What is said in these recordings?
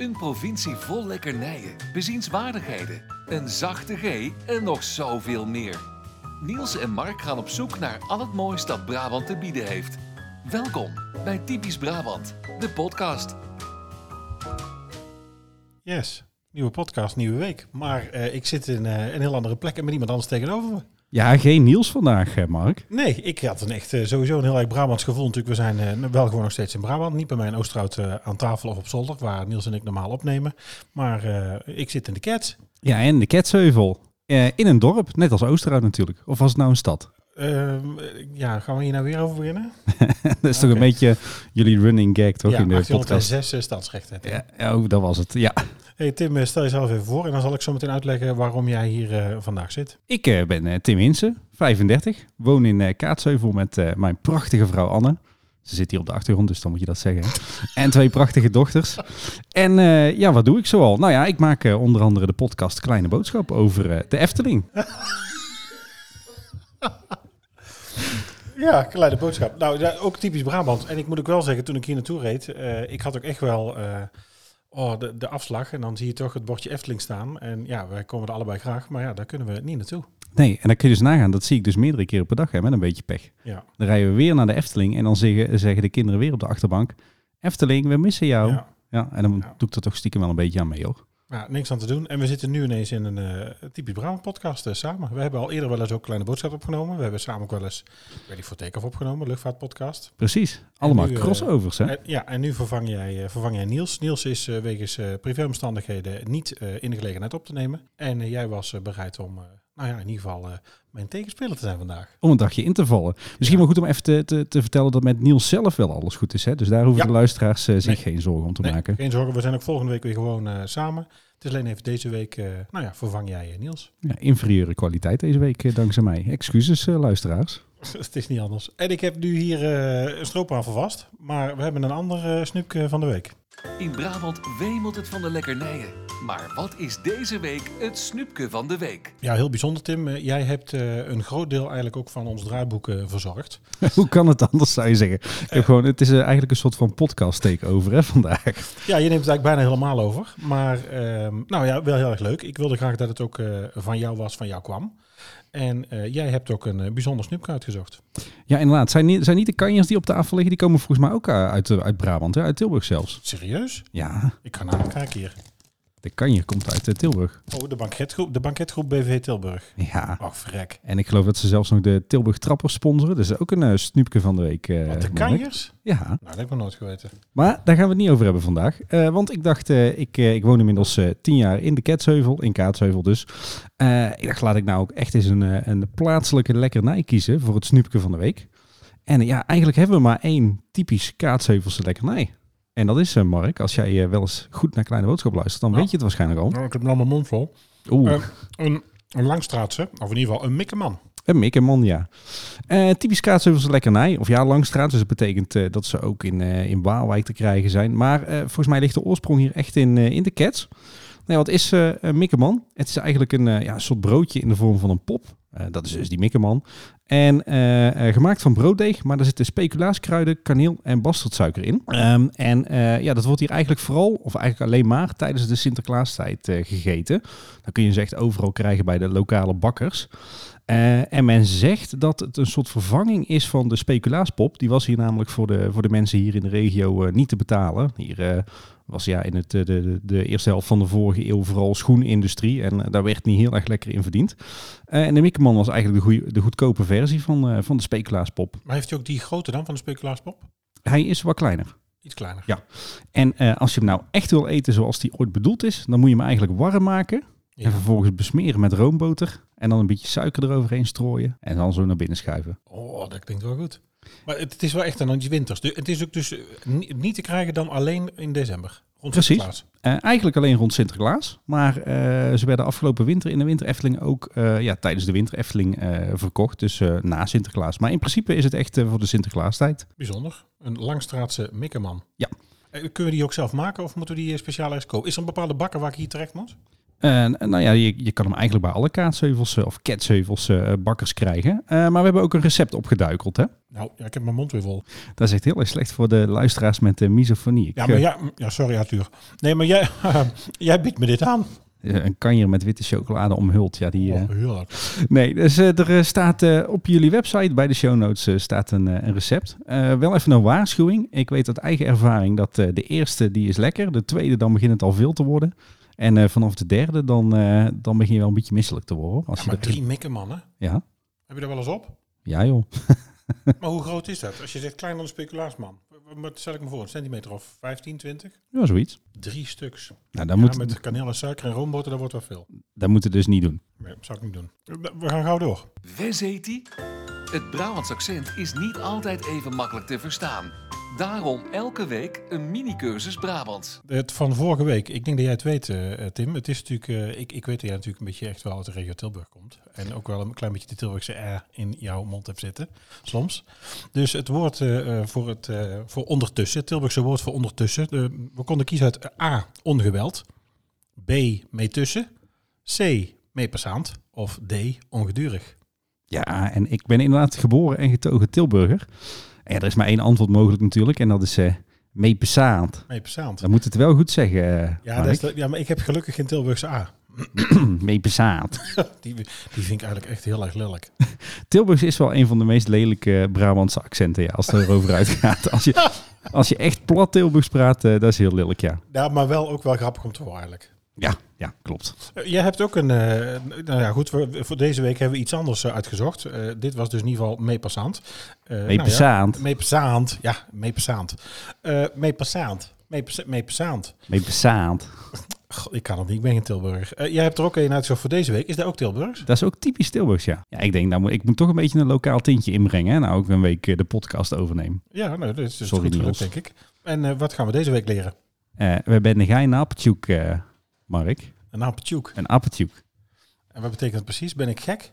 Een provincie vol lekkernijen, bezienswaardigheden, een zachte G en nog zoveel meer. Niels en Mark gaan op zoek naar al het moois dat Brabant te bieden heeft. Welkom bij Typisch Brabant, de podcast. Yes, nieuwe podcast, nieuwe week. Maar eh, ik zit in eh, een heel andere plek en met iemand anders tegenover me. Ja, geen Niels vandaag, Mark. Nee, ik had een echt eh, sowieso een heel erg Brabants gevoel. Natuurlijk, we zijn eh, wel gewoon nog steeds in Brabant. Niet bij mij in Oosterhout eh, aan tafel of op zolder, waar Niels en ik normaal opnemen. Maar ik zit in de Cats. Ja, en de Ketsheuvel. In een dorp, net als Oosterhout natuurlijk. Of was het nou een stad? Ehm, ja, gaan we hier nou weer over beginnen? dat is toch een beetje jullie running gag, toch, ja, in de podcast? 1806 eh, stadsrechten. Ja, ja, oh, dat was het. Ja. Hey Tim, eh, stel jezelf even voor en dan zal ik zo meteen uitleggen waarom jij hier eh, vandaag zit. Ik eh, ben Tim Hinsen, 35. Woon in Kaatsheuvel met mijn prachtige vrouw Anne. Ze zit hier op de achtergrond, dus dan moet je dat zeggen. en twee prachtige dochters. En ja, wat doe ik zoal? Nou ja, ik maak onder andere de podcast Kleine Boodschap over de Efteling. Ja, kleine boodschap. Nou, ja, ook typisch Brabant. En ik moet ook wel zeggen, toen ik hier naartoe reed, ik had ook echt wel oh, de, de afslag. En dan zie je toch het bordje Efteling staan. En ja, wij komen er allebei graag, maar ja, daar kunnen we niet naartoe. Nee, en dan kun je dus nagaan, dat zie ik dus meerdere keren per dag hè, met een beetje pech. Ja, Dan rijden we weer naar de Efteling en dan zeggen, zeggen de kinderen weer op de achterbank... Efteling, we missen jou. Ja, ja. en dan Ja. doe ik er toch stiekem wel een beetje aan mee hoor. Ja, niks aan te doen. En we zitten nu ineens in een eh, typisch Brabant podcast eh, samen. We hebben al eerder wel eens ook kleine boodschap opgenomen. We hebben samen ook wel eens, weet ik voor teken opgenomen, luchtvaartpodcast. Precies, allemaal nu, eh, crossovers hè. En, ja, en nu vervang jij, vervang jij Niels. Niels is wegens privéomstandigheden niet in de gelegenheid op te nemen. En jij was bereid om, nou ja, in ieder geval eh, mijn tegenspeler te zijn vandaag. Om een dagje in te vallen. Misschien wel goed om even te, te, te vertellen dat met Niels zelf wel alles goed is. Hè? Dus daar hoeven Ja. de luisteraars eh, zich Nee. geen zorgen om te Nee, maken. geen zorgen, we zijn ook volgende week weer gewoon eh, samen. Het is alleen even deze week, nou ja, vervang jij Niels. Ja, inferieure kwaliteit deze week dankzij mij. Excuses luisteraars. het is niet anders. En ik heb nu hier eh, een stroopwafel vast, maar we hebben een ander snoepje van de week. In Brabant wemelt het van de lekkernijen. Maar wat is deze week het snoepje van de week? Ja, heel bijzonder Tim. Jij hebt eh, een groot deel eigenlijk ook van ons draaiboek verzorgd. Hoe kan het anders, zou je zeggen? Ik heb gewoon, het is eigenlijk een soort van podcast takeover hè, vandaag. Ja, je neemt het eigenlijk bijna helemaal over. Maar ehm, nou ja, wel heel erg leuk. Ik wilde graag dat het ook eh, van jou was, van jou kwam. En eh, jij hebt ook een eh, bijzonder snoepje uitgezocht. Ja, inderdaad. Zijn niet, zijn niet de kanjers die op tafel liggen, die komen volgens mij ook eh, uit, uit Brabant, hè? uit Tilburg zelfs. Serieus? Ja, Ik ga namelijk kijken hier. De kanjer komt uit eh, Tilburg. Oh, de banketgroep, de banketgroep BV Tilburg. Ja. Oh, vrek. En ik geloof dat ze zelfs nog de Tilburg Trappers sponsoren. Dus ook een uh, snoepje van de week. eh, Wat, de kanjers? Ja, Nou, dat heb ik nog nooit geweten. maar daar gaan we het niet over hebben vandaag. Want ik dacht, ik, ik woon inmiddels tien jaar in de Ketsheuvel, in Kaatsheuvel dus. Ik dacht, laat ik nou ook echt eens een, een plaatselijke lekkernij kiezen voor het snoepje van de week. En ja, eigenlijk hebben we maar één typisch Kaatsheuvelse lekkernij. En dat is, eh, Mark, als jij eh, wel eens goed naar Kleine Boodschap luistert, dan Ja. weet je het waarschijnlijk al. Nou, ik heb nog mijn mond vol. Oeh, Eh, een, een langstraatse, of in ieder geval een mikkeman. Een Mikkerman, ja. Eh typisch Kaatsheuvelse lekkernij. Of ja, Langstraat. Dus dat betekent dat ze ook in, in Waalwijk te krijgen zijn. Maar volgens mij ligt de oorsprong hier echt in, in de Cats. Nee, wat is een Mikkerman? Het is eigenlijk een, ja, soort broodje in de vorm van een pop. Dat is dus die Mikkerman. En eh, eh, gemaakt van brooddeeg, maar daar zitten speculaaskruiden, kaneel en bastardsuiker in. Ehm, en eh, ja, dat wordt hier eigenlijk vooral, of eigenlijk alleen maar, tijdens de Sinterklaastijd gegeten. Dan kun je ze echt overal krijgen bij de lokale bakkers. En men zegt dat het een soort vervanging is van de speculaaspop. Die was hier namelijk voor de, voor de mensen hier in de regio niet te betalen. Hier was ja in het, de, de, eerste helft van de vorige eeuw vooral schoenindustrie. En daar werd niet heel erg lekker in verdiend. En de Mikkerman was eigenlijk de, goeie, de goedkope versie van, eh, van de speculaaspop. Maar heeft hij ook die grootte dan van de speculaaspop? Hij is wat kleiner. Iets kleiner. Ja. En eh, als je hem nou echt wil eten zoals die ooit bedoeld is, dan moet je hem eigenlijk warm maken. Ja. En vervolgens besmeren met roomboter. En dan een beetje suiker eroverheen strooien. En dan zo naar binnen schuiven. Oh, dat klinkt wel goed. Maar het, is wel echt een handje winters. De- Het is ook dus eh, ni- niet te krijgen dan alleen in december. Rond Precies. Sinterklaas. Eh, eigenlijk alleen rond Sinterklaas. Maar eh, ze werden afgelopen winter in de winter Efteling ook eh, ja, tijdens de winter Efteling verkocht. Dus na Sinterklaas. Maar in principe is het echt voor de Sinterklaastijd. Bijzonder. Een langstraatse mikkerman. Ja. Kunnen we die ook zelf maken of moeten we die speciaal ergens kopen? Is er een bepaalde bakker waar ik hier terecht moet? Eh, nou ja, je, je kan hem eigenlijk bij alle kaasheuvels eh, of ketsheuvels eh, bakkers krijgen. Eh, maar we hebben ook een recept opgeduikeld, hè? Nou, ja, ik heb mijn mond weer vol. Dat is echt heel erg slecht voor de luisteraars met de misofonie. Ik, Ja, maar eh, ja, ja sorry Arthur. Nee, maar jij, jij biedt me dit aan. eh, een kanjer met witte chocolade omhuld. Ja, die, eh, Oh. Nee, dus eh, er eh, staat eh, op jullie website bij de show notes eh, staat een, eh, een recept. Eh, wel even een waarschuwing. Ik weet uit eigen ervaring dat eh, de eerste die is lekker. De tweede dan begint het al veel te worden. En eh, vanaf de derde dan, eh, dan begin je wel een beetje misselijk te worden. Als Ja, je maar dat drie mikken mannen. Ja, Heb je daar wel eens op? ja joh. Maar hoe groot is dat? Als je zegt klein dan een speculaasman. Wat stel ik me voor? Een centimeter of 15, 20? Ja, zoiets. Drie stuks. Nou, dat, Ja, moet, met kaneel en suiker en roomboter, dat wordt wel veel. dat moet het dus niet doen. Nee, zou ik niet doen. We gaan gauw door. Wes heet die? Het Brabants accent is niet altijd even makkelijk te verstaan. Daarom elke week een mini-cursus Brabants. Het van vorige week, ik denk dat jij het weet, eh, Tim. Het is natuurlijk, eh, ik, ik weet dat jij natuurlijk een beetje echt wel uit de regio Tilburg komt. En ook wel een klein beetje de Tilburgse R in jouw mond hebt zitten, soms. Dus het woord eh, eh, voor, het, eh, voor ondertussen, het Tilburgse woord voor ondertussen. we konden kiezen uit A, ongeweld. B, meetussen. C, meepassant. Of D, ongedurig. Ja, en ik ben inderdaad geboren en getogen Tilburger. En ja, er is maar één antwoord mogelijk natuurlijk. En dat is eh meepesaand. Dan moet het wel goed zeggen, eh, Ja, dat is de- ja, maar ik heb gelukkig geen Tilburgse A. meepesaand. Die, die vind ik eigenlijk echt heel erg lelijk. Tilburgs is wel een van de meest lelijke Brabantse accenten, ja, als het erover uitgaat. Als je, als je echt plat Tilburgs praat, eh, dat is heel lelijk, ja. Ja, maar wel ook wel grappig om te horen eigenlijk. Ja, ja klopt. Eh, Jij hebt ook een, eh, nou ja goed, we, voor deze week hebben we iets anders eh, uitgezocht. Dit was dus in ieder geval meepassant. Uh, Meepassant. meepassant, ja, meepassant. Eh meepassant. Meepas- Meepassant. Meepesaand. Goh, Ik kan het niet, ik ben geen Tilburg. Jij hebt er ook een uitgezocht voor deze week. Is dat ook Tilburgs? Dat is ook typisch Tilburgs, ja. Ja, ik denk, nou, ik moet toch een beetje een lokaal tintje inbrengen. Hè? Nou, ook een week de podcast overneem. Ja, nou, dat is dus Sorry, goed gelukt, Niels. denk ik. En wat gaan we deze week leren? Eh, we hebben een gein appeltjoek, eh Mark. Een appeltjoek. Een appeltjoek. En wat betekent dat precies? Ben ik gek?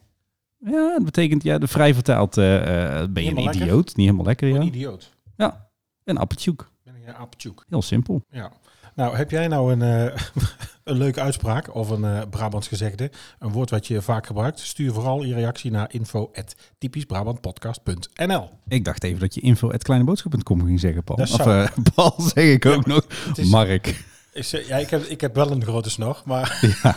Ja, dat betekent, ja, de vrij vertaald eh, eh, ben je een lekker? idioot. Niet helemaal lekker, Een ja. idioot. Ja, een appeltjoek. Ben ik een? Heel simpel. Ja. Nou, heb jij nou een, eh, een leuke uitspraak of een eh, Brabants gezegde, een woord wat je vaak gebruikt? Stuur vooral je reactie naar info@typischbrabantpodcast.nl. Ik dacht even dat je info kleineboodschap.com ging zeggen, Paul. Of eh, Paul zeg ik ook nog. Is- Mark. Ik, zeg- ja, ik, heb, ik heb wel een grote snor, maar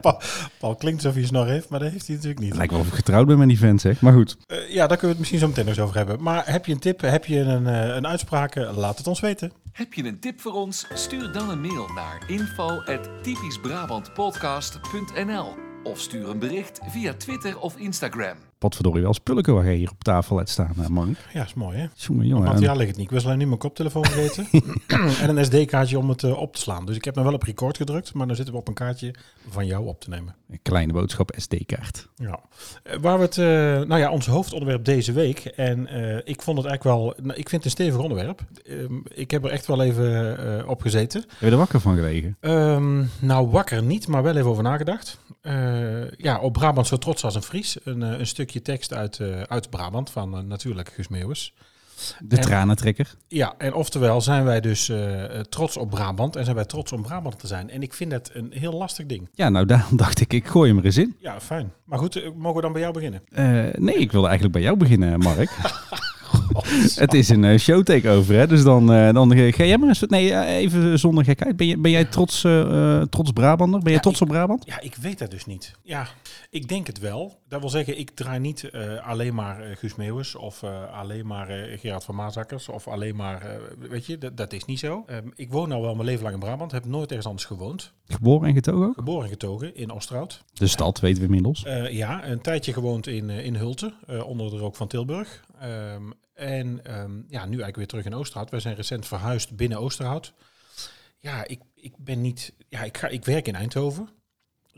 Paul, Paul klinkt alsof hij een snor heeft, maar dat heeft hij natuurlijk niet. Het lijkt wel of ik getrouwd ben met die vent, zeg. Maar goed. Eh, ja, daar kunnen we het misschien zo meteen nog eens over hebben. Maar heb je een tip, heb je een, eh, een uitspraak, eh, laat het ons weten. Heb je een tip voor ons? Stuur dan een mail naar info@typischbrabantpodcast.nl of stuur een bericht via Twitter of Instagram. Potverdorie wel spulken waar je hier op tafel hebt staan, hè, Mark. Ja, is mooi hè. Jongen, jongen. Materiaal ligt het niet. Ik wist alleen nu mijn koptelefoon vergeten. en een SD-kaartje om het eh, op te slaan. Dus ik heb nou wel op record gedrukt, maar dan zitten we op een kaartje van jou op te nemen. Een kleine boodschap SD-kaart. Ja. Eh, waar we het, eh, nou ja, ons hoofdonderwerp deze week. En eh, ik vond het eigenlijk wel, nou, ik vind het een stevig onderwerp. Ehm, ik heb er echt wel even eh, op gezeten. Heb je er wakker van gelegen? Ehm, nou, wakker niet, maar wel even over nagedacht. Eh, ja, op Brabant zo trots als een Fries. Een, eh, een stukje tekst uit, eh, uit Brabant van eh, natuurlijk Guus Meeuwis. De En- tranentrekker. Ja, en oftewel zijn wij dus eh, trots op Brabant en zijn wij trots om Brabant te zijn. En ik vind het een heel lastig ding. Ja, nou daarom dacht ik, ik gooi hem er eens in. Ja, fijn. Maar goed, mogen we dan bij jou beginnen? Nee, ik wilde eigenlijk bij jou beginnen, Mark. Het is een eh, show takeover, hè? Dus dan, dan ga jij maar eens... Nee, even zonder gekheid. Ben, je, ben jij trots, trots Brabander? Ben jij Ja, trots ik- op Brabant? Ja, ik weet dat dus niet. Ja, ik denk het wel. Dat wil zeggen, ik draai niet eh, alleen maar eh, Guus Meeuwis of eh, alleen maar Gerard van Maasakkers of alleen maar, weet je, dat, dat is niet zo. Ehm, ik woon nou wel mijn leven lang in Brabant, heb nooit ergens anders gewoond. Geboren en getogen ook? Geboren en getogen in Oosterhout. De stad, weten we inmiddels. Ja, een tijdje gewoond in, in Hulten, onder de rook van Tilburg. Ehm, en ehm, ja, nu eigenlijk weer terug in Oosterhout. Wij zijn recent verhuisd binnen Oosterhout. Ja, ik, ik ben niet... Ja, ik, ga, ik werk in Eindhoven.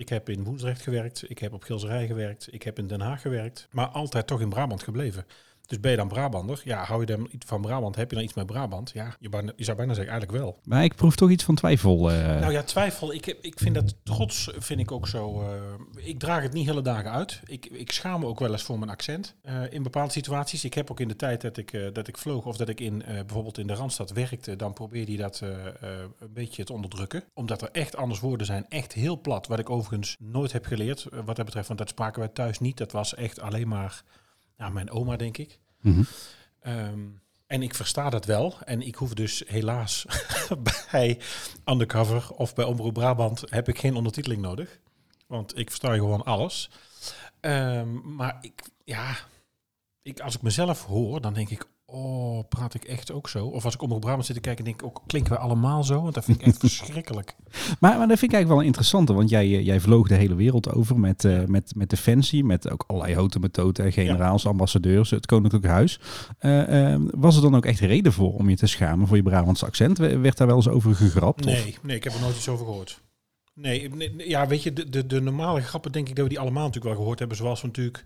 Ik heb in Woensdrecht gewerkt. Ik heb op Gilserij gewerkt. Ik heb in Den Haag gewerkt. Maar altijd toch in Brabant gebleven. Dus ben je dan Brabander? Ja, hou je dan iets van Brabant? Heb je dan iets met Brabant? Ja, je, bijna- je zou bijna zeggen eigenlijk wel. Maar ik proef toch iets van twijfel. eh. Nou ja, twijfel. Ik, ik vind dat trots vind ik ook zo. eh, ik draag het niet hele dagen uit. Ik, ik schaam me ook wel eens voor mijn accent eh, in bepaalde situaties. Ik heb ook in de tijd dat ik, dat ik vloog of dat ik in bijvoorbeeld in de Randstad werkte, dan probeerde je dat een beetje te onderdrukken. Omdat er echt anders woorden zijn. Echt heel plat. Wat ik overigens nooit heb geleerd wat dat betreft. Want dat spraken wij thuis niet. Dat was echt alleen maar ja, mijn oma, denk ik. Mhm. Ehm, en ik versta dat wel. En ik hoef dus helaas bij Undercover of bij Omroep Brabant heb ik geen ondertiteling nodig. Want ik versta gewoon alles. Ehm, maar ik, ja, ik, als ik mezelf hoor, dan denk ik, oh, praat ik echt ook zo? Of als ik Omroep Brabant zit te kijken, denk ik ook, klinken we allemaal zo? Want dat vind ik echt verschrikkelijk. Maar, maar dat vind ik eigenlijk wel interessant, want jij, eh, jij vloog de hele wereld over met, eh, met, met Defensie, met ook allerlei houten methoden, generaals, ambassadeurs, het Koninklijk Huis. Eh, eh, was er dan ook echt reden voor om je te schamen voor je Brabantse accent? Werd daar wel eens over gegrapt? of- Nee, nee, ik heb er nooit iets over gehoord. Nee, nee, nee, ja, weet je, de, de, de normale grappen denk ik dat we die allemaal natuurlijk wel gehoord hebben. Zoals we natuurlijk,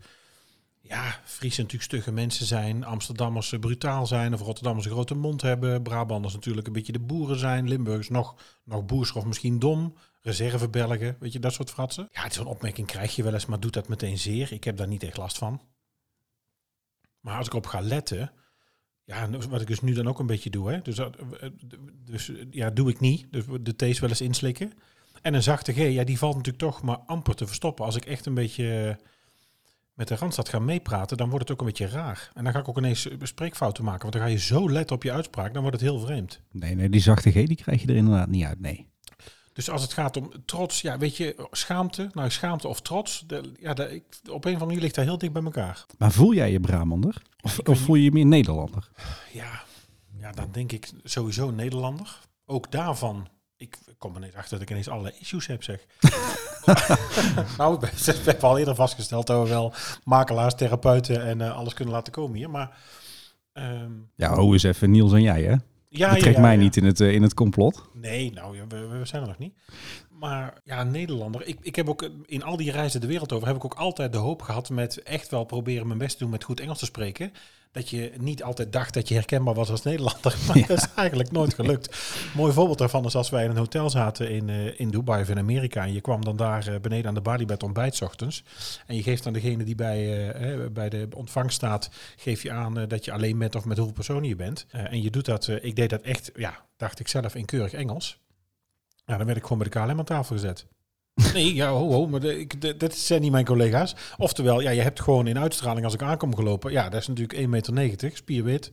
ja, Friesen natuurlijk stugge mensen zijn. Amsterdammers eh, brutaal zijn. Of Rotterdammers een grote mond hebben. Brabanders natuurlijk een beetje de boeren zijn. Limburgers nog, nog boerser of misschien dom. Reservebelgen, weet je, dat soort fratsen. Ja, zo'n opmerking krijg je wel eens, maar doet dat meteen zeer. Ik heb daar niet echt last van. Maar als ik op ga letten, ja, wat ik dus nu dan ook een beetje doe, hè. Dus, dat- eh, dus eh, ja, doe ik niet. Dus de thees wel eens inslikken. En een zachte G, ja, die valt natuurlijk toch maar amper te verstoppen. Als ik echt een beetje eh, met de Randstad ga meepraten, dan wordt het ook een beetje raar. En dan ga ik ook ineens spreekfouten maken. Want dan ga je zo letten op je uitspraak, dan wordt het heel vreemd. Nee, nee, die zachte G die krijg je er inderdaad niet uit, nee. Dus als het gaat om trots, ja, weet je, schaamte, nou schaamte of trots, de, ja, de, ik, op een of andere manier ligt daar heel dicht bij elkaar. Maar voel jij je Brabander? Of, of voel je je meer Nederlander? Ja, ja, dan denk ik sowieso Nederlander. Ook daarvan, ik kom er niet achter dat ik ineens allerlei issues heb, zeg. nou, we hebben al eerder vastgesteld dat we wel makelaars, therapeuten en eh, alles kunnen laten komen hier. Maar ehm, Ja, ho eens even Niels en jij, hè? ja, ja, mij ja. niet in het, eh, in het complot. Nee, nou, we zijn er nog niet. Maar ja, Nederlander. Ik, ik heb ook eh, in al die reizen de wereld over, heb ik ook altijd de hoop gehad met echt wel proberen mijn best te doen met goed Engels te spreken. Dat je niet altijd dacht dat je herkenbaar was als Nederlander. Maar Ja. dat is eigenlijk nooit gelukt. Mooi voorbeeld daarvan is als wij in een hotel zaten in, eh, in Dubai of in Amerika. En je kwam dan daar eh, beneden aan de balie bij het ontbijt 's ochtends. En je geeft aan degene die bij, bij de ontvangst staat, geef je aan dat je alleen bent of met hoeveel personen je bent. En je doet dat, ik deed dat echt, ja, dacht ik zelf in keurig Engels. Ja, dan werd ik gewoon bij de KLM aan tafel gezet. Nee, ja, ho, ho, maar de, ik, de, dat zijn niet mijn collega's. Oftewel, ja, je hebt gewoon in uitstraling als ik aankom gelopen. Ja, dat is natuurlijk 1,90 meter, spierwit.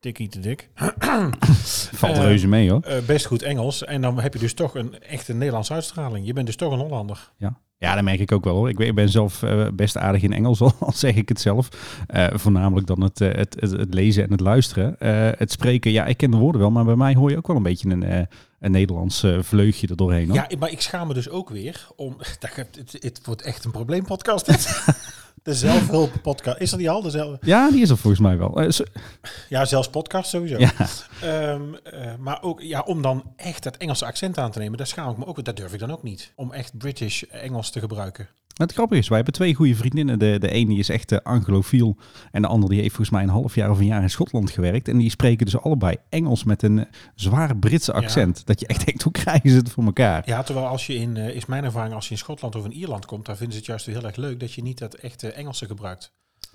Dik niet te dik. Valt Eh, reuze mee, hoor. Eh, best goed Engels. En dan heb je dus toch een echte Nederlandse uitstraling. Je bent dus toch een Hollander. Ja. ja, dat merk ik ook wel hoor. Ik ben, zelf eh, best aardig in Engels, al zeg ik het zelf. Eh, voornamelijk dan het, eh, het, het, het lezen en het luisteren. Eh, het spreken, ja, ik ken de woorden wel, maar bij mij hoor je ook wel een beetje een, eh, een Nederlands eh, vleugje er doorheen. Hoor. Ja, maar ik schaam me dus ook weer om... Het, het wordt echt een probleempodcast dit. De zelfhulppodcast. Is er die al? De zelf, Ja, die is er volgens mij wel. Eh, ja, zelfs podcast sowieso. ja. Ehm, eh, maar ook ja, om dan echt dat Engelse accent aan te nemen, daar schaam ik me ook. Dat durf ik dan ook niet. Om echt British Engels te gebruiken. Het grappige is, wij hebben twee goede vriendinnen. De, de ene die is echt uh, anglofiel en de andere die heeft volgens mij een half jaar of een jaar in Schotland gewerkt. En die spreken dus allebei Engels met een eh, zwaar Britse accent. Dat je echt denkt, hoe krijgen ze het voor elkaar? Ja, terwijl als je in, eh, is mijn ervaring, als je in Schotland of in Ierland komt, dan vinden ze het juist heel erg leuk dat je niet dat echte Engelse gebruikt.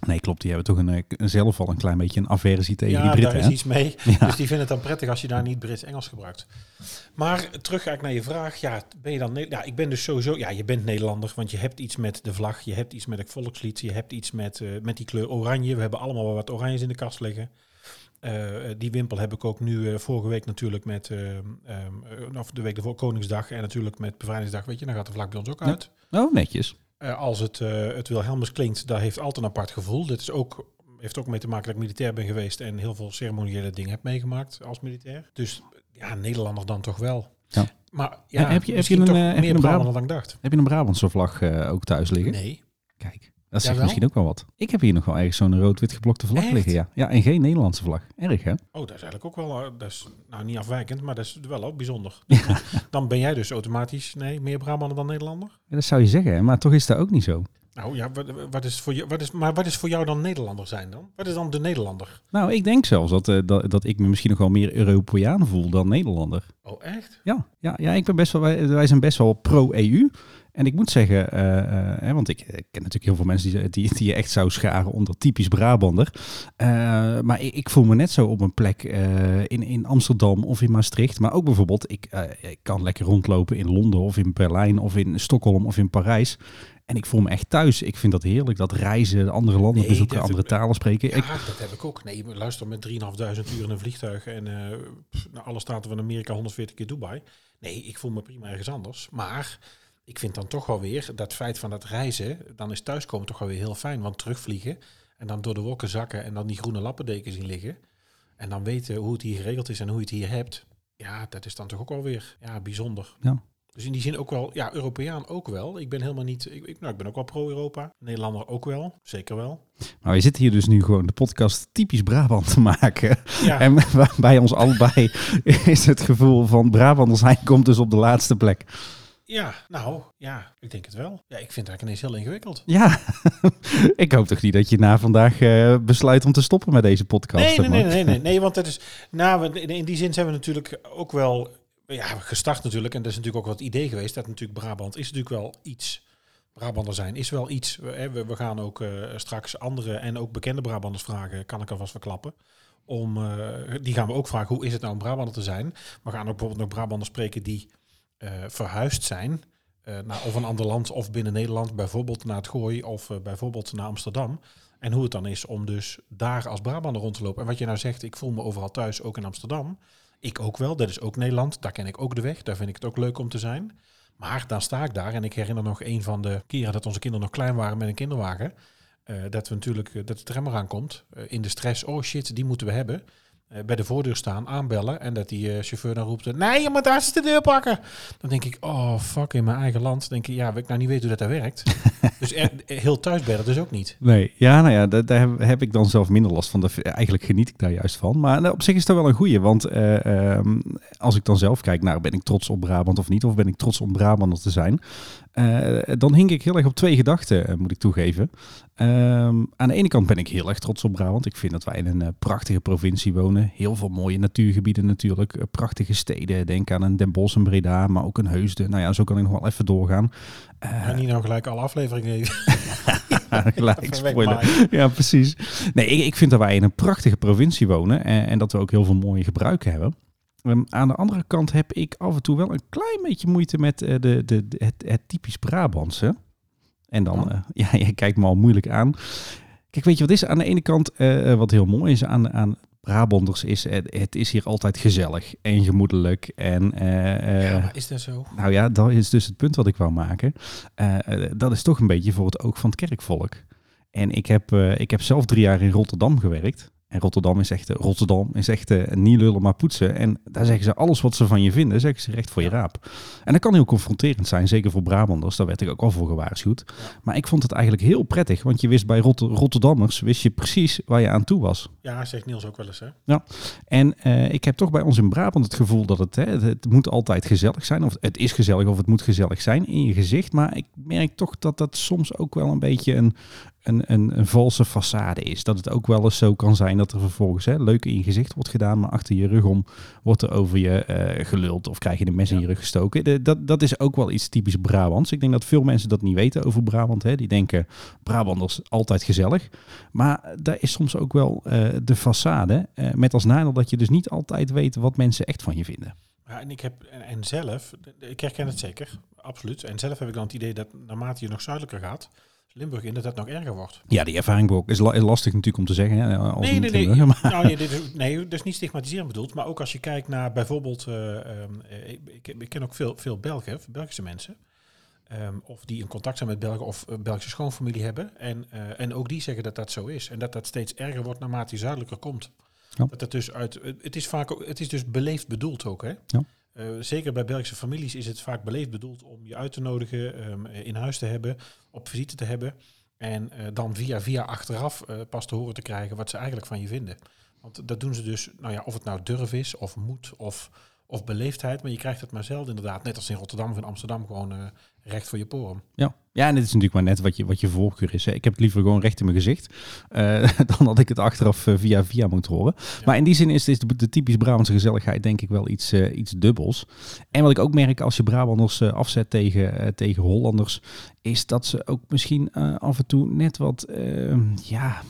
Nee, klopt. Die hebben toch een, eh, zelf al een klein beetje een aversie tegen ja, die Britten. daar is iets mee. Ja. Dus die vinden het dan prettig als je daar niet Brits-Engels gebruikt. Maar terug eigenlijk naar je vraag. Ja, ben je dan... Ja, ik ben dus sowieso... Ja, je bent Nederlander, want je hebt iets met de vlag. Je hebt iets met het volkslied. Je hebt iets met, eh, met die kleur oranje. We hebben allemaal wel wat oranjes in de kast liggen. Eh, die wimpel heb ik ook nu vorige week natuurlijk met... eh, ehm, eh, of de week ervoor Koningsdag en natuurlijk met Bevrijdingsdag. Weet je, dan gaat de vlag bij ons ook Ja. uit. Oh, netjes. Eh, als het, eh het Wilhelmus klinkt, dat heeft altijd een apart gevoel. Dit is ook, heeft ook mee te maken dat ik militair ben geweest en heel veel ceremoniële dingen heb meegemaakt als militair. Dus ja, Nederlander dan toch wel. Ja. Maar ja, heb je- heb je een, toch eh, heb je een Brabant- dan ik dacht. Heb je een Brabantse vlag ook thuis liggen? Nee. Kijk, dat zegt Jawel? misschien ook wel wat. Ik heb hier nog wel ergens zo'n rood-wit geblokte vlag Echt? liggen. Ja. ja, en geen Nederlandse vlag. Erg, hè? Oh, dat is eigenlijk ook wel, eh, dat is nou niet afwijkend, maar dat is wel ook bijzonder. Dus dan ben jij dus automatisch, nee, meer Brabander dan Nederlander? Ja, dat zou je zeggen, hè? maar toch is dat ook niet zo. Nou ja, wat, wat is voor jou, wat is, maar wat is voor jou dan Nederlander zijn dan? Wat is dan de Nederlander? Nou, ik denk zelfs dat, eh, dat, dat ik me misschien nog wel meer Europeaan voel dan Nederlander. Oh, echt? Ja, ja, ja ik ben best wel, wij, wij zijn best wel pro-EU. En ik moet zeggen, eh, eh, hè, want ik, ik ken natuurlijk heel veel mensen die, die, die je echt zou scharen onder typisch Brabander. Eh, maar ik, ik voel me net zo op een plek in, in Amsterdam of in Maastricht. Maar ook bijvoorbeeld, ik, ik kan lekker rondlopen in Londen of in Berlijn of in Stockholm of in Parijs. En ik voel me echt thuis. Ik vind dat heerlijk, dat reizen, andere landen Nee, bezoeken, andere talen spreken. Ja, Ik, dat heb ik ook. Nee, luister, met 3.500 uur in een vliegtuig en naar alle staten van Amerika 140 keer Dubai. Nee, ik voel me prima ergens anders. Maar ik vind dan toch wel weer dat feit van dat reizen, dan is thuiskomen toch wel weer heel fijn. Want terugvliegen en dan door de wolken zakken en dan die groene lappendeken zien liggen. En dan weten hoe het hier geregeld is en hoe je het hier hebt. Ja, dat is dan toch ook wel weer ja, bijzonder. Ja. Dus in die zin ook wel, ja, Europeaan ook wel. Ik ben helemaal niet, ik, nou, ik ben ook wel pro-Europa. Nederlander ook wel, zeker wel. maar we zitten hier dus nu gewoon de podcast typisch Brabant te maken. Ja, En bij ons allebei is het gevoel van Brabander zijn komt dus op de laatste plek. Ja, nou, ja, ik denk het wel. Ja, ik vind het eigenlijk ineens heel ingewikkeld. Ja, ik hoop toch niet dat je na vandaag eh, besluit om te stoppen met deze podcast. Nee, nee, nee, nee, nee, nee, want dat is, nou, in die zin zijn we natuurlijk ook wel, ja, gestart natuurlijk. En dat is natuurlijk ook wat idee geweest, dat natuurlijk Brabant is natuurlijk wel iets. Brabander zijn is wel iets. We, we, gaan ook eh, straks andere en ook bekende Brabanders vragen, kan ik alvast verklappen. Om, eh, die gaan we ook vragen, hoe is het nou om Brabander te zijn? We gaan ook bijvoorbeeld nog Brabanders spreken die verhuisd zijn eh, naar of een ander land of binnen Nederland, bijvoorbeeld naar het Gooi of eh, bijvoorbeeld naar Amsterdam. En hoe het dan is om dus daar als Brabander rond te lopen. En wat je nou zegt, ik voel me overal thuis, ook in Amsterdam. Ik ook wel, dat is ook Nederland, daar ken ik ook de weg, daar vind ik het ook leuk om te zijn. Maar dan sta ik daar en ik herinner nog een van de keren dat onze kinderen nog klein waren met een kinderwagen. eh, dat we natuurlijk, eh, dat de tram eraan komt, eh, in de stress, oh shit, die moeten we hebben. Eh, bij de voordeur staan, aanbellen en dat die eh, chauffeur dan roept, nee, je moet daar eens de deur pakken. Dan denk ik, oh fuck, in mijn eigen land. Dan denk ik, ja, ik nou niet weten hoe dat daar werkt. dus er- heel thuis ben dus ook niet. Nee, ja, nou ja, da- daar heb, ik dan zelf minder last van. Daar- Eigenlijk geniet ik daar juist van. Maar nou, op zich is dat wel een goeie. Want eh, ehm, als ik dan zelf kijk, nou, ben ik trots op Brabant of niet? Of ben ik trots om Brabander te zijn? Eh, dan hink ik heel erg op twee gedachten, eh, moet ik toegeven. Ehm, aan de ene kant ben ik heel erg trots op Brabant. Ik vind dat wij in een eh, prachtige provincie wonen. Heel veel mooie natuurgebieden natuurlijk. Prachtige steden. Denk aan een Den Bosch en Breda, maar ook een Heusden. Nou ja, zo kan ik nog wel even doorgaan. En niet nou gelijk alle afleveringen even gelijk wegmaaien. Ja, precies. Nee, ik, ik vind dat wij in een prachtige provincie wonen en, en dat we ook heel veel mooie gebruiken hebben. Ehm, aan de andere kant heb ik af en toe wel een klein beetje moeite met eh, de, de, de- het, het typisch Brabantse. En dan, Oh. eh, ja, je kijkt me al moeilijk aan. Kijk, weet je wat is? Aan de ene kant, eh, wat heel mooi is aan, aan Brabanders, is het, het is hier altijd gezellig en gemoedelijk. En, Ja, is dat zo? nou ja, dat is dus het punt wat ik wou maken. Dat is toch een beetje voor het oog van het kerkvolk. En ik heb, ik heb zelf drie jaar in Rotterdam gewerkt. En Rotterdam is echt, Rotterdam is echt eh, niet lullen maar poetsen. En daar zeggen ze alles wat ze van je vinden, zeggen ze recht voor je raap. En dat kan heel confronterend zijn, zeker voor Brabanders. Daar werd ik ook al voor gewaarschuwd. Maar ik vond het eigenlijk heel prettig, want je wist bij Rotter- Rotterdammers, wist je precies waar je aan toe was. Ja, zegt Niels ook wel eens, hè? En eh, ik heb toch bij ons in Brabant het gevoel dat het, hè, het moet altijd gezellig zijn. Of het is gezellig of het moet gezellig zijn in je gezicht. Maar ik merk toch dat dat soms ook wel een beetje een, een, een, een valse façade is. Dat het ook wel eens zo kan zijn dat er vervolgens hè, leuk in je gezicht wordt gedaan. Maar achter je rug om wordt er over je eh, geluld of krijg je een mes in je rug gestoken. De- dat, dat is ook wel iets typisch Brabants. Ik denk dat veel mensen dat niet weten over Brabant. Hè. Die denken Brabanders altijd gezellig. Maar daar is soms ook wel eh, de façade. eh, met als nadeel dat je dus niet altijd weet wat mensen echt van je vinden. Ja, en ik heb, en, en zelf, ik herken het zeker, absoluut. En zelf heb ik dan het idee dat naarmate je nog zuidelijker gaat, Limburg in, dat dat nog erger wordt. Ja, die ervaring is, la- is lastig natuurlijk om te zeggen. Hè, als Nee, nee, nee. Nou, nee, dit is, nee, dat is niet stigmatiserend bedoeld. Maar ook als je kijkt naar bijvoorbeeld, eh, ehm, eh, ik, ik, ken ook veel, veel Belgen, Belgische mensen. ehm, of die in contact zijn met Belgen of Belgische schoonfamilie hebben. En, eh, en ook die zeggen dat dat zo is. En dat dat steeds erger wordt naarmate je zuidelijker komt. Ja. Dat het dus uit, het is vaak ook, het is dus beleefd bedoeld ook, hè? Ja. Eh, zeker bij Belgische families is het vaak beleefd bedoeld om je uit te nodigen, ehm, in huis te hebben, op visite te hebben. En eh, dan via via achteraf eh, pas te horen te krijgen wat ze eigenlijk van je vinden. Want dat doen ze dus, nou ja, of het nou durf is, of moed, of, of beleefdheid, maar je krijgt het maar zelden inderdaad, net als in Rotterdam of in Amsterdam, gewoon eh, recht voor je porum. Ja. ja, en dit is natuurlijk maar net wat je, wat je voorkeur is. Hè. Ik heb het liever gewoon recht in mijn gezicht, eh, dan dat ik het achteraf eh, via via moet horen. Maar in die zin is, is de, de typisch Brabantse gezelligheid denk ik wel iets, iets dubbels. En wat ik ook merk als je Brabanders afzet tegen, tegen Hollanders, is dat ze ook misschien af en toe net wat, ja,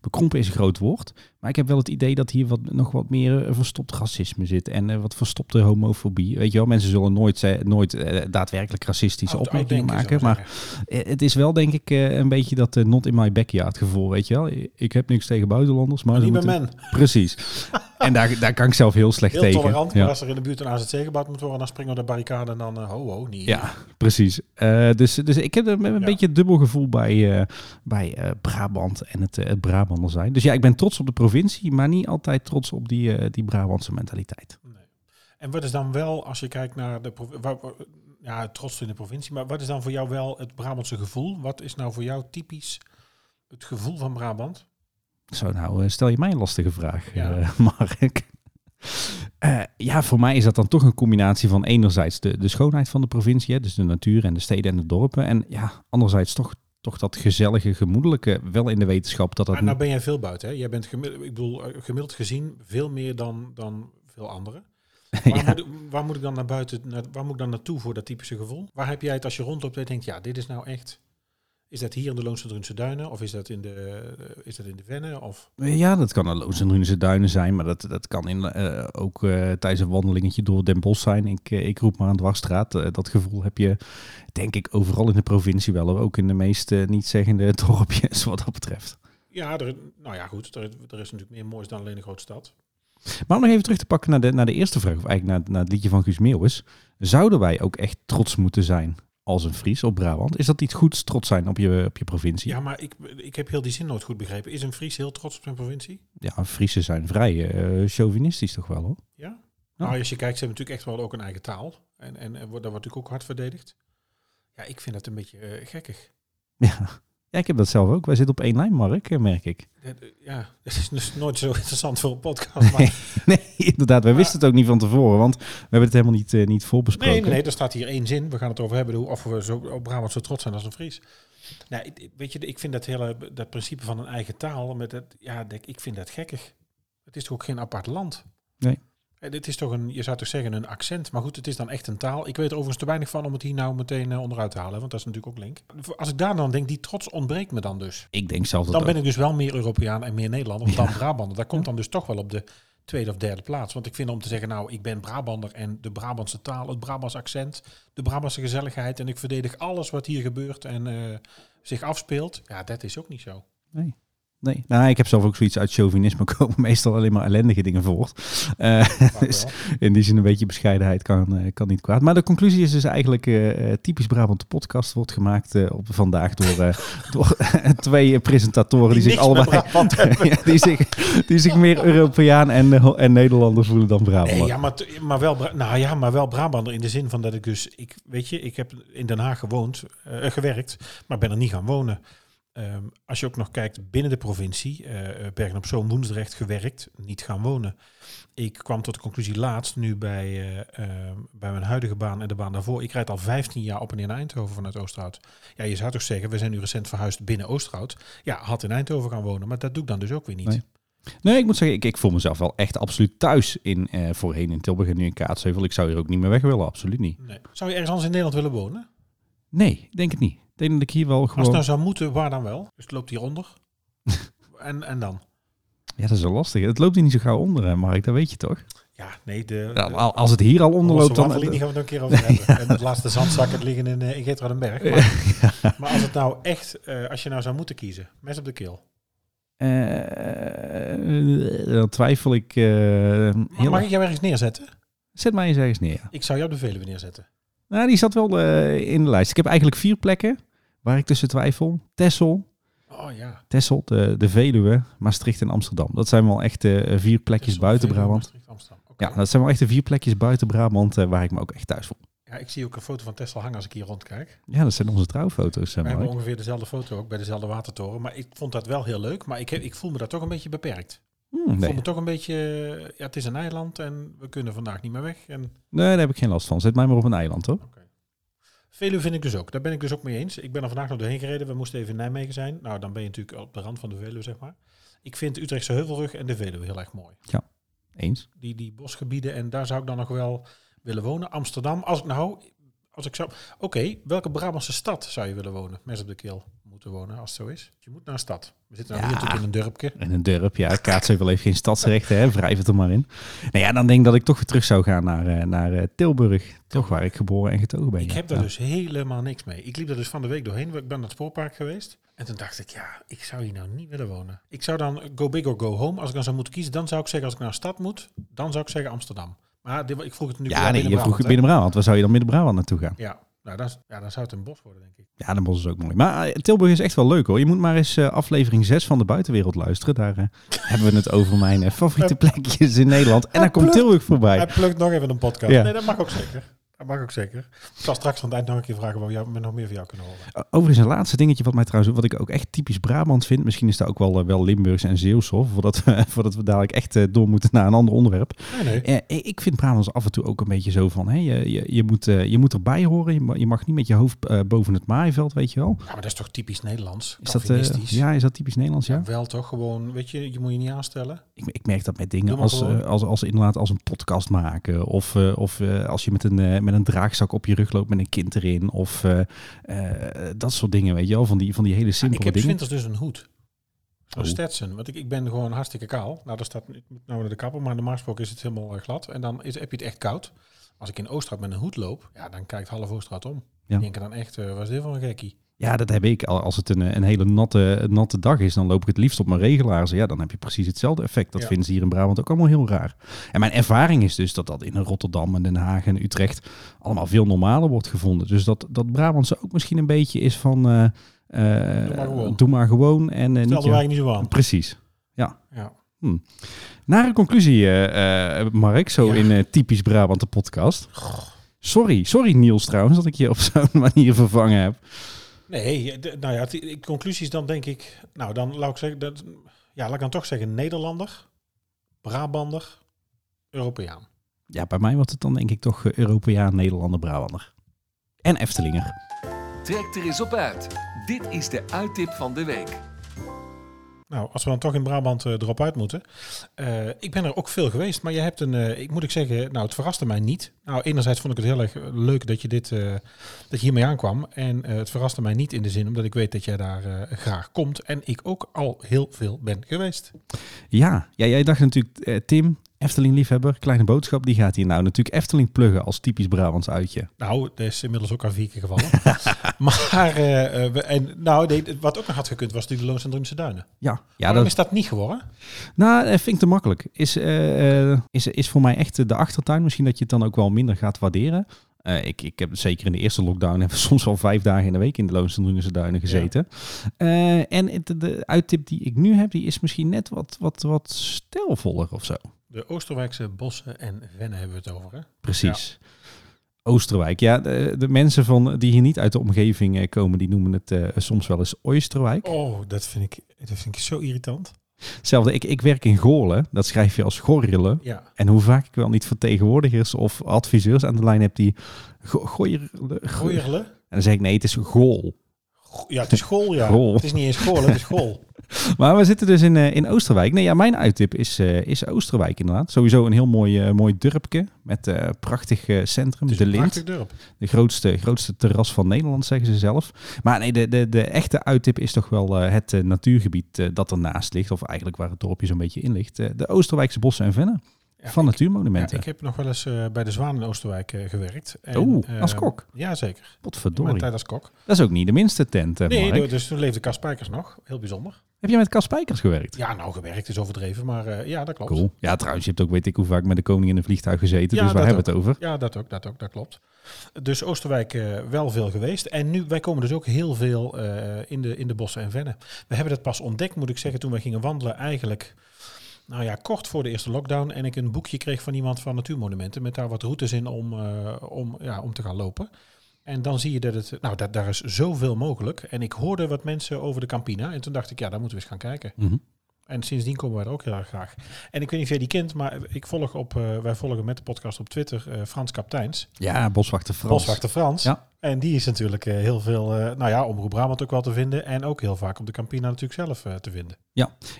bekrompen is een groot woord. Maar ik heb wel het idee dat hier wat, nog wat meer eh, verstopt racisme zit. En eh, wat verstopte homofobie. Weet je wel, mensen zullen nooit, nooit eh, daadwerkelijk racistische opmerkingen maken. Maar zeggen. het is wel denk ik een beetje dat not in my backyard gevoel, weet je wel. Ik heb niks tegen buitenlanders, maar... Niet moeten- men. Precies. en daar, daar kan ik zelf heel slecht Heel tegen. tolerant, ja. maar als er in de buurt een AZC gebouwd moet worden, dan springen we de barricade en dan, eh, ho ho, niet. Ja, precies. Eh, dus, dus ik heb een, een Ja. beetje dubbel gevoel bij, eh, bij Brabant en het, het Brabander zijn. Dus ja, ik ben trots op de provincie, maar niet altijd trots op die, die Brabantse mentaliteit. Nee. En wat is dan wel, als je kijkt naar de ja, trots in de provincie, maar wat is dan voor jou wel het Brabantse gevoel? Wat is nou voor jou typisch het gevoel van Brabant? Zo, nou eh, stel je mij een lastige vraag, Ja. eh, Mark. Eh, ja, voor mij is dat dan toch een combinatie van enerzijds de, de schoonheid van de provincie, hè, dus de natuur en de steden en de dorpen. En ja, anderzijds toch, toch dat gezellige, gemoedelijke, wel in de wetenschap dat dat... Maar nou ben jij veel buiten, hè? Jij bent gemiddeld, ik bedoel, gemiddeld gezien veel meer dan, dan veel anderen. Waar, moet, ik- waar moet ik dan naar buiten, naar, waar moet ik dan naartoe voor dat typische gevoel? Waar heb jij het als je rondloopt en denkt, ja, dit is nou echt... Is dat hier in de Loonse Drunse Duinen? Of is dat in de, eh, is dat in de Venne? Of... Ja, dat kan een Loos en Drunense Duinen zijn, maar dat, dat kan in, eh, ook eh, tijdens een wandelingetje door Den Bosch zijn. Ik, ik roep maar aan dwarsstraat. Dat gevoel heb je denk ik overal in de provincie wel, ook in de meest eh, niet zeggende dorpjes wat dat betreft. Ja, er, nou ja, goed. Er, er is natuurlijk meer moois dan alleen een grote stad. Maar om nog even terug te pakken naar de, naar de eerste vraag, of eigenlijk naar, naar het liedje van Guus Meeuwis. Zouden wij ook echt trots moeten zijn als een Fries op Brabant? Is dat iets goeds, trots zijn op je, op je provincie? Ja, maar ik, ik heb heel die zin nooit goed begrepen. Is een Fries heel trots op zijn provincie? Ja, Friesen zijn vrij eh, chauvinistisch toch wel hoor. Ja? Ja. Nou, als je kijkt, ze hebben natuurlijk echt wel ook een eigen taal. En, en, en wordt- dat wordt natuurlijk ook hard verdedigd. Ja, ik vind dat een beetje eh, gekkig. Ja. Ja, ik heb dat zelf ook. Wij zitten op één lijn, Mark, eh, merk ik. Ja, het is dus nooit zo interessant voor een podcast. Maar Nee, inderdaad. Wij wisten het ook niet van tevoren, want we hebben het helemaal niet, eh, niet voorbesproken. nee, nee, nee, er staat hier één zin. We gaan het over hebben hoe- of we zo op Brabant zo trots zijn als een Fries. Nou, weet je, ik vind dat hele dat principe van een eigen taal, met het, ja, ik vind dat gekkig. Het is toch ook geen apart land? Nee. En Het is toch een, je zou toch zeggen een accent, maar goed, het is dan echt een taal. Ik weet er overigens te weinig van om het hier nou meteen eh, onderuit te halen, want dat is natuurlijk ook link. Als ik daar dan denk, die trots ontbreekt me dan dus. Ik denk zelf dat Dan ook. ben ik dus wel meer Europeaan en meer Nederlander dan. Brabander. Dat komt dan dus toch wel op de tweede of derde plaats. Want ik vind om te zeggen, nou, ik ben Brabander en de Brabantse taal, het Brabants accent, de Brabantse gezelligheid en ik verdedig alles wat hier gebeurt en eh, zich afspeelt. Ja, dat is ook niet zo. Nee. Nee, nou, ik heb zelf ook zoiets uit chauvinisme komen meestal alleen maar ellendige dingen voort. Eh, dus in die zin een beetje bescheidenheid kan, eh, kan niet kwaad. Maar de conclusie is dus eigenlijk eh, typisch Brabant de podcast wordt gemaakt op vandaag door, door twee presentatoren die, Die zich allebei ja, die, zich, die zich meer Europeaan en, en Nederlander voelen dan Brabant. Nee, ja, maar, maar wel, nou ja, maar wel Brabander in de zin van dat ik dus, ik, weet je, ik heb in Den Haag gewoond, gewerkt, maar ben er niet gaan wonen. Ehm, als je ook nog kijkt binnen de provincie, eh, Bergen op Zoom, Woensdrecht gewerkt, niet gaan wonen. Ik kwam tot de conclusie laatst, nu bij, eh, ehm, bij mijn huidige baan en de baan daarvoor. Ik rijd al 15 jaar op en neer naar Eindhoven vanuit Oosterhout. Ja, je zou toch zeggen, we zijn nu recent verhuisd binnen Oosterhout. Ja, had in Eindhoven gaan wonen, maar dat doe ik dan dus ook weer niet. Nee. Nee, ik moet zeggen, ik, ik voel mezelf wel echt absoluut thuis in eh, voorheen in Tilburg en nu in Kaatsheuvel. Ik zou hier ook niet meer weg willen, absoluut niet. Nee. Zou je ergens anders in Nederland willen wonen? Nee, denk het niet. Ik denk dat ik hier wel Als gewoon... het nou zou moeten, waar dan wel? Dus het loopt hieronder. en, en dan? Ja, dat is wel lastig. Het loopt hier niet zo gauw onder, hè, Mark, dat weet je toch? Ja, nee, de... Als het hier al onder loopt, dan... Gaan we het nog een keer over hebben. En het laatste zandzakken liggen in, uh, in. Maar, maar als het nou echt, eh, als je nou zou moeten kiezen, mes op de keel. Eh, dan twijfel ik... mag erg. ik jou ergens neerzetten? Zet mij eens ergens neer. Ik zou jou op de Veluwe neerzetten. Nou, die zat wel eh, in de lijst. Ik heb eigenlijk vier plekken waar ik tussen twijfel. Texel, Oh ja. Texel, de, de Veluwe, Maastricht en Amsterdam. Dat zijn wel echt eh, vier plekjes buiten Veluwe, Brabant. Maastricht, Amsterdam. Oké. Ja, dat zijn wel echt de vier plekjes buiten Brabant waar ik me ook echt thuis voel. ja, ik zie ook een foto van Tesla hangen als ik hier rondkijk. Ja, dat zijn onze trouwfoto's. We hebben ongeveer dezelfde foto ook bij dezelfde watertoren. Maar ik vond dat wel heel leuk. Maar ik, heb, ik voel me daar toch een beetje beperkt. Hmm, Ik nee. me toch een beetje, ja, het is een eiland en we kunnen vandaag niet meer weg. En nee, daar heb ik geen last van. Zet mij maar op een eiland, hoor. Veluwe vind ik dus ook. Daar ben ik dus ook mee eens. Ik ben er vandaag nog doorheen gereden. We moesten even in Nijmegen zijn. Nou, dan ben je natuurlijk op de rand van de Veluwe, zeg maar. Ik vind Utrechtse Heuvelrug en de Veluwe heel erg mooi. Eens. Die, die bosgebieden en daar zou ik dan nog wel willen wonen. Amsterdam, als ik nou, als ik zou... Oké, welke Brabantse stad zou je willen wonen? Mes op de keel moeten wonen, als het zo is. Je moet naar een stad. We zitten nou Ja. hier natuurlijk in een dorpje. In een dorp, ja. Kaatsheuvel heeft geen stadsrechten, hè. Wrijf het er maar in. Nou ja, dan denk ik dat ik toch weer terug zou gaan naar, eh, naar eh, Tilburg. Toch waar ik geboren en getogen ben. Ik heb daar Ja. dus helemaal niks mee. Ik liep er dus van de week doorheen. Ik ben naar het spoorpark geweest. En toen dacht ik, ja, ik zou hier nou niet willen wonen. Ik zou dan go big or go home. Als ik dan zou moeten kiezen, dan zou ik zeggen, als ik naar een stad moet, dan zou ik zeggen Amsterdam. Maar dit, ik vroeg het nu Ja, nee, je vroeg Binnen-Brabant. Waar zou je dan Midden-Brabant naartoe gaan? Ja, nou, dan, ja, dan zou het een bos worden, denk ik. Ja, Den Bosch is ook mooi. Maar eh, Tilburg is echt wel leuk hoor. Je moet maar eens eh, aflevering 6 van de buitenwereld luisteren. Daar eh, hebben we het over mijn favoriete plekjes in Nederland. En dan komt Tilburg voorbij. Hij plukt nog even een podcast. Ja. Nee, dat mag ook zeker. Dat mag ook zeker. Ik zal straks aan het eind nog een keer vragen wat we nog meer van jou kunnen horen. Overigens een laatste dingetje wat mij trouwens, wat ik ook echt typisch Brabant vind. Misschien is dat ook wel, eh, wel Limburgs en Zeeuws hoor. Voordat we, voordat we dadelijk echt eh, door moeten naar een ander onderwerp. Nee, nee. Eh, ik vind Brabants af en toe ook een beetje zo van, hè, je, je, je, moet, je moet erbij horen. Je mag, je mag niet met je hoofd boven het maaiveld, weet je wel. Ja, maar dat is toch typisch Nederlands? Is dat, ja, is dat typisch Nederlands, ja? Ja, wel toch gewoon, weet je, je moet je niet aanstellen. Ik, ik merk dat met dingen als, eh, als, als inderdaad als een podcast maken. Of, of als je met een, met een draagzak op je rug loopt met een kind erin. Of eh, eh, dat soort dingen, weet je wel. Van die, van die hele Ja, simpele ik heb dingen. winters dus een hoed. Zo'n Oh. Stetson. Want ik, ik ben gewoon hartstikke kaal. Nou, daar staat, ik moet nou naar de kapper, maar normaal gesproken is het helemaal eh, glad. En dan is, heb je het echt koud. Als ik in Oosterhout met een hoed loop, ja, dan kijkt half Oosterhout om. Ja. Die denken dan echt, wat is dit voor een gekkie? Ja, dat heb ik. Al- Als het een, een hele natte, natte dag is, dan loop ik het liefst op mijn regelaarzen. Ja, dan heb je precies hetzelfde effect. Dat Ja. vinden ze hier in Brabant ook allemaal heel raar. En mijn ervaring is dus dat dat in Rotterdam en Den Haag en Utrecht allemaal veel normaler wordt gevonden. Dus dat, dat Brabantse ook misschien een beetje is van... eh, eh, Doe maar gewoon. Doe maar gewoon. En, Stel niet er niet zo aan. Precies. Ja. Naar een conclusie, eh, Mark, zo Ja. in typisch Brabant de podcast. Sorry, sorry Niels trouwens, dat ik je op zo'n manier vervangen heb. Nee, de- nou ja, conclusies dan denk ik, nou dan laat ik zeggen, dat, ja, laat ik dan toch zeggen Nederlander, Brabander, Europeaan. Ja, bij mij wordt het dan denk ik toch eh, Europeaan, Nederlander, Brabander. En Eftelinger. Trek er eens op uit. Dit is de uittip van de week. Nou, als we dan toch in Brabant eh, erop uit moeten. Eh, ik ben er ook veel geweest, maar je hebt een, eh, ik moet ik zeggen, nou het verraste mij niet. Nou, enerzijds vond ik het heel erg leuk dat je dit, dat je hiermee aankwam. En het verraste mij niet in de zin, omdat ik weet dat jij daar graag komt. En ik ook al heel veel ben geweest. Ja, ja jij dacht natuurlijk, Tim, Efteling-liefhebber, kleine boodschap, die gaat hier nou natuurlijk Efteling pluggen als typisch Brabants uitje. Nou, dat is inmiddels ook al vier keer gevallen. maar, eh, eh, we- en, nou, nee, wat ook nog had gekund was natuurlijk de Loons en Drumse Duinen. Ja, ja Waarom dat is dat niet geworden? nou, eh, vind ik te makkelijk. Is, eh, is, is voor mij echt de achtertuin. Misschien dat je het dan ook wel minder gaat waarderen. Ik, ik heb zeker in de eerste lockdown hebben we soms wel vijf dagen in de week in de Loons en Drunense Duinen gezeten. En de uittip die ik nu heb, die is misschien net wat, wat, wat stijlvoller of zo. De Oosterwijkse bossen en vennen hebben we het over, hè? Precies. Oosterwijk. Ja, de, de mensen van, die hier niet uit de omgeving eh, komen, die noemen het eh, soms wel eens Oosterwijk. Oh, dat vind ik, dat vind ik zo irritant. Hetzelfde, ik, ik werk in Goorlen. Dat schrijf je als Gorrelen. Ja. En hoe vaak ik wel niet vertegenwoordigers of adviseurs aan de lijn heb die go- gooierle- go- Gooierle? En dan zeg ik nee, het is Gool. Ja, het is school, ja. Het is niet eens school, het is school. Maar we zitten dus in, eh, in Oosterwijk. Nee, ja, mijn uittip is, eh, is Oosterwijk inderdaad. Sowieso een heel mooi, eh, mooi dorpje met prachtig centrum, de Lint. dorp. De grootste, grootste terras van Nederland, zeggen ze zelf. Maar nee, de, de, de echte uittip is toch wel het natuurgebied dat ernaast ligt. Of eigenlijk waar het dorpje zo'n beetje in ligt. De Oosterwijkse bossen en vennen van ik, natuurmonumenten. ja, ik heb nog wel eens eh, bij de Zwaan in Oosterwijk eh, gewerkt. En, Oeh, eh, als kok? Ja, zeker. Mijn Potverdorie. tijd als kok. Dat is ook niet de minste tent, Nee, Mark. dus toen leefde Cas Spijkers nog. Heel bijzonder. Heb je met Cas Spijkers gewerkt? Ja, nou, gewerkt is overdreven, maar ja, dat klopt. Cool. Ja, trouwens, je hebt ook weet ik hoe vaak met de koning in een vliegtuig gezeten. Ja, dus waar hebben we het over? Ja, dat ook, dat ook, dat klopt. Dus Oosterwijk wel veel geweest. En nu, wij komen dus ook heel veel in, de, in de bossen en vennen. We hebben dat pas ontdekt, moet ik zeggen, toen we gingen wandelen eigenlijk... Nou ja, kort voor de eerste lockdown. En ik een boekje kreeg van iemand van Natuurmonumenten. Met daar wat routes in om, eh, om, ja, om te gaan lopen. En dan zie je dat het... Nou, dat, daar is zoveel mogelijk. En ik hoorde wat mensen over de Campina. En toen dacht ik, ja, daar moeten we eens gaan kijken. Mhm. En sindsdien komen wij er ook heel erg graag. En ik weet niet of jij die kent, maar ik volg op, eh, wij volgen met de podcast op Twitter eh, Frans Kapteins. Ja, Boswachter Frans. Boswachter Frans. Ja. En die is natuurlijk eh, heel veel, nou ja, Omroep Brabant ook wel te vinden. En ook heel vaak op de Campina natuurlijk zelf te vinden.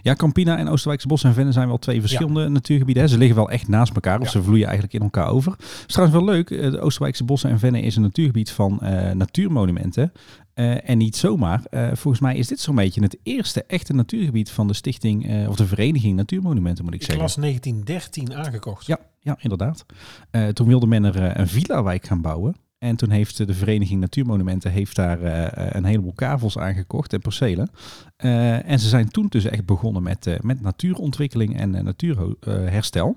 Ja, Campina en Oosterwijkse Bos en Vennen zijn wel twee verschillende natuurgebieden. Hè. Ze liggen wel echt naast elkaar, of Ja. ze vloeien eigenlijk in elkaar over. Het is trouwens wel leuk, de Oosterwijkse Bossen en Vennen is een natuurgebied van natuurmonumenten. Eh, en niet zomaar. Eh, volgens mij is dit zo'n beetje het eerste echte natuurgebied van de stichting, eh, of de vereniging Natuurmonumenten moet ik, Ik zeggen. las 1913 aangekocht. Ja, ja inderdaad. Toen wilde men er een villa-wijk gaan bouwen. En toen heeft de Vereniging Natuurmonumenten heeft daar een heleboel kavels aangekocht en percelen. En ze zijn toen dus echt begonnen met, met natuurontwikkeling en natuurherstel.